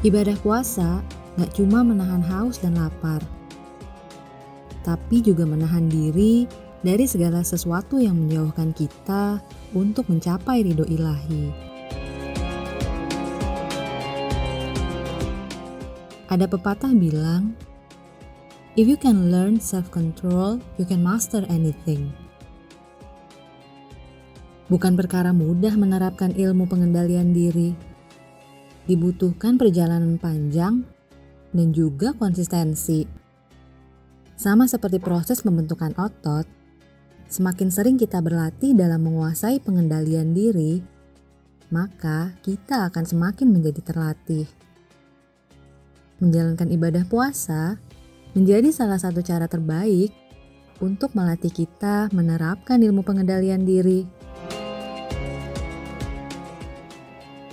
Ibadah puasa gak cuma menahan haus dan lapar, tapi juga menahan diri dari segala sesuatu yang menjauhkan kita untuk mencapai ridho ilahi. Ada pepatah bilang, If you can learn self-control, you can master anything. Bukan perkara mudah menerapkan ilmu pengendalian diri dibutuhkan perjalanan panjang dan juga konsistensi. Sama seperti proses pembentukan otot, semakin sering kita berlatih dalam menguasai pengendalian diri, maka kita akan semakin menjadi terlatih. Menjalankan ibadah puasa menjadi salah satu cara terbaik untuk melatih kita menerapkan ilmu pengendalian diri.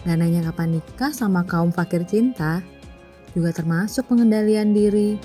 Gak nanya kapan nikah sama kaum fakir cinta, juga termasuk pengendalian diri.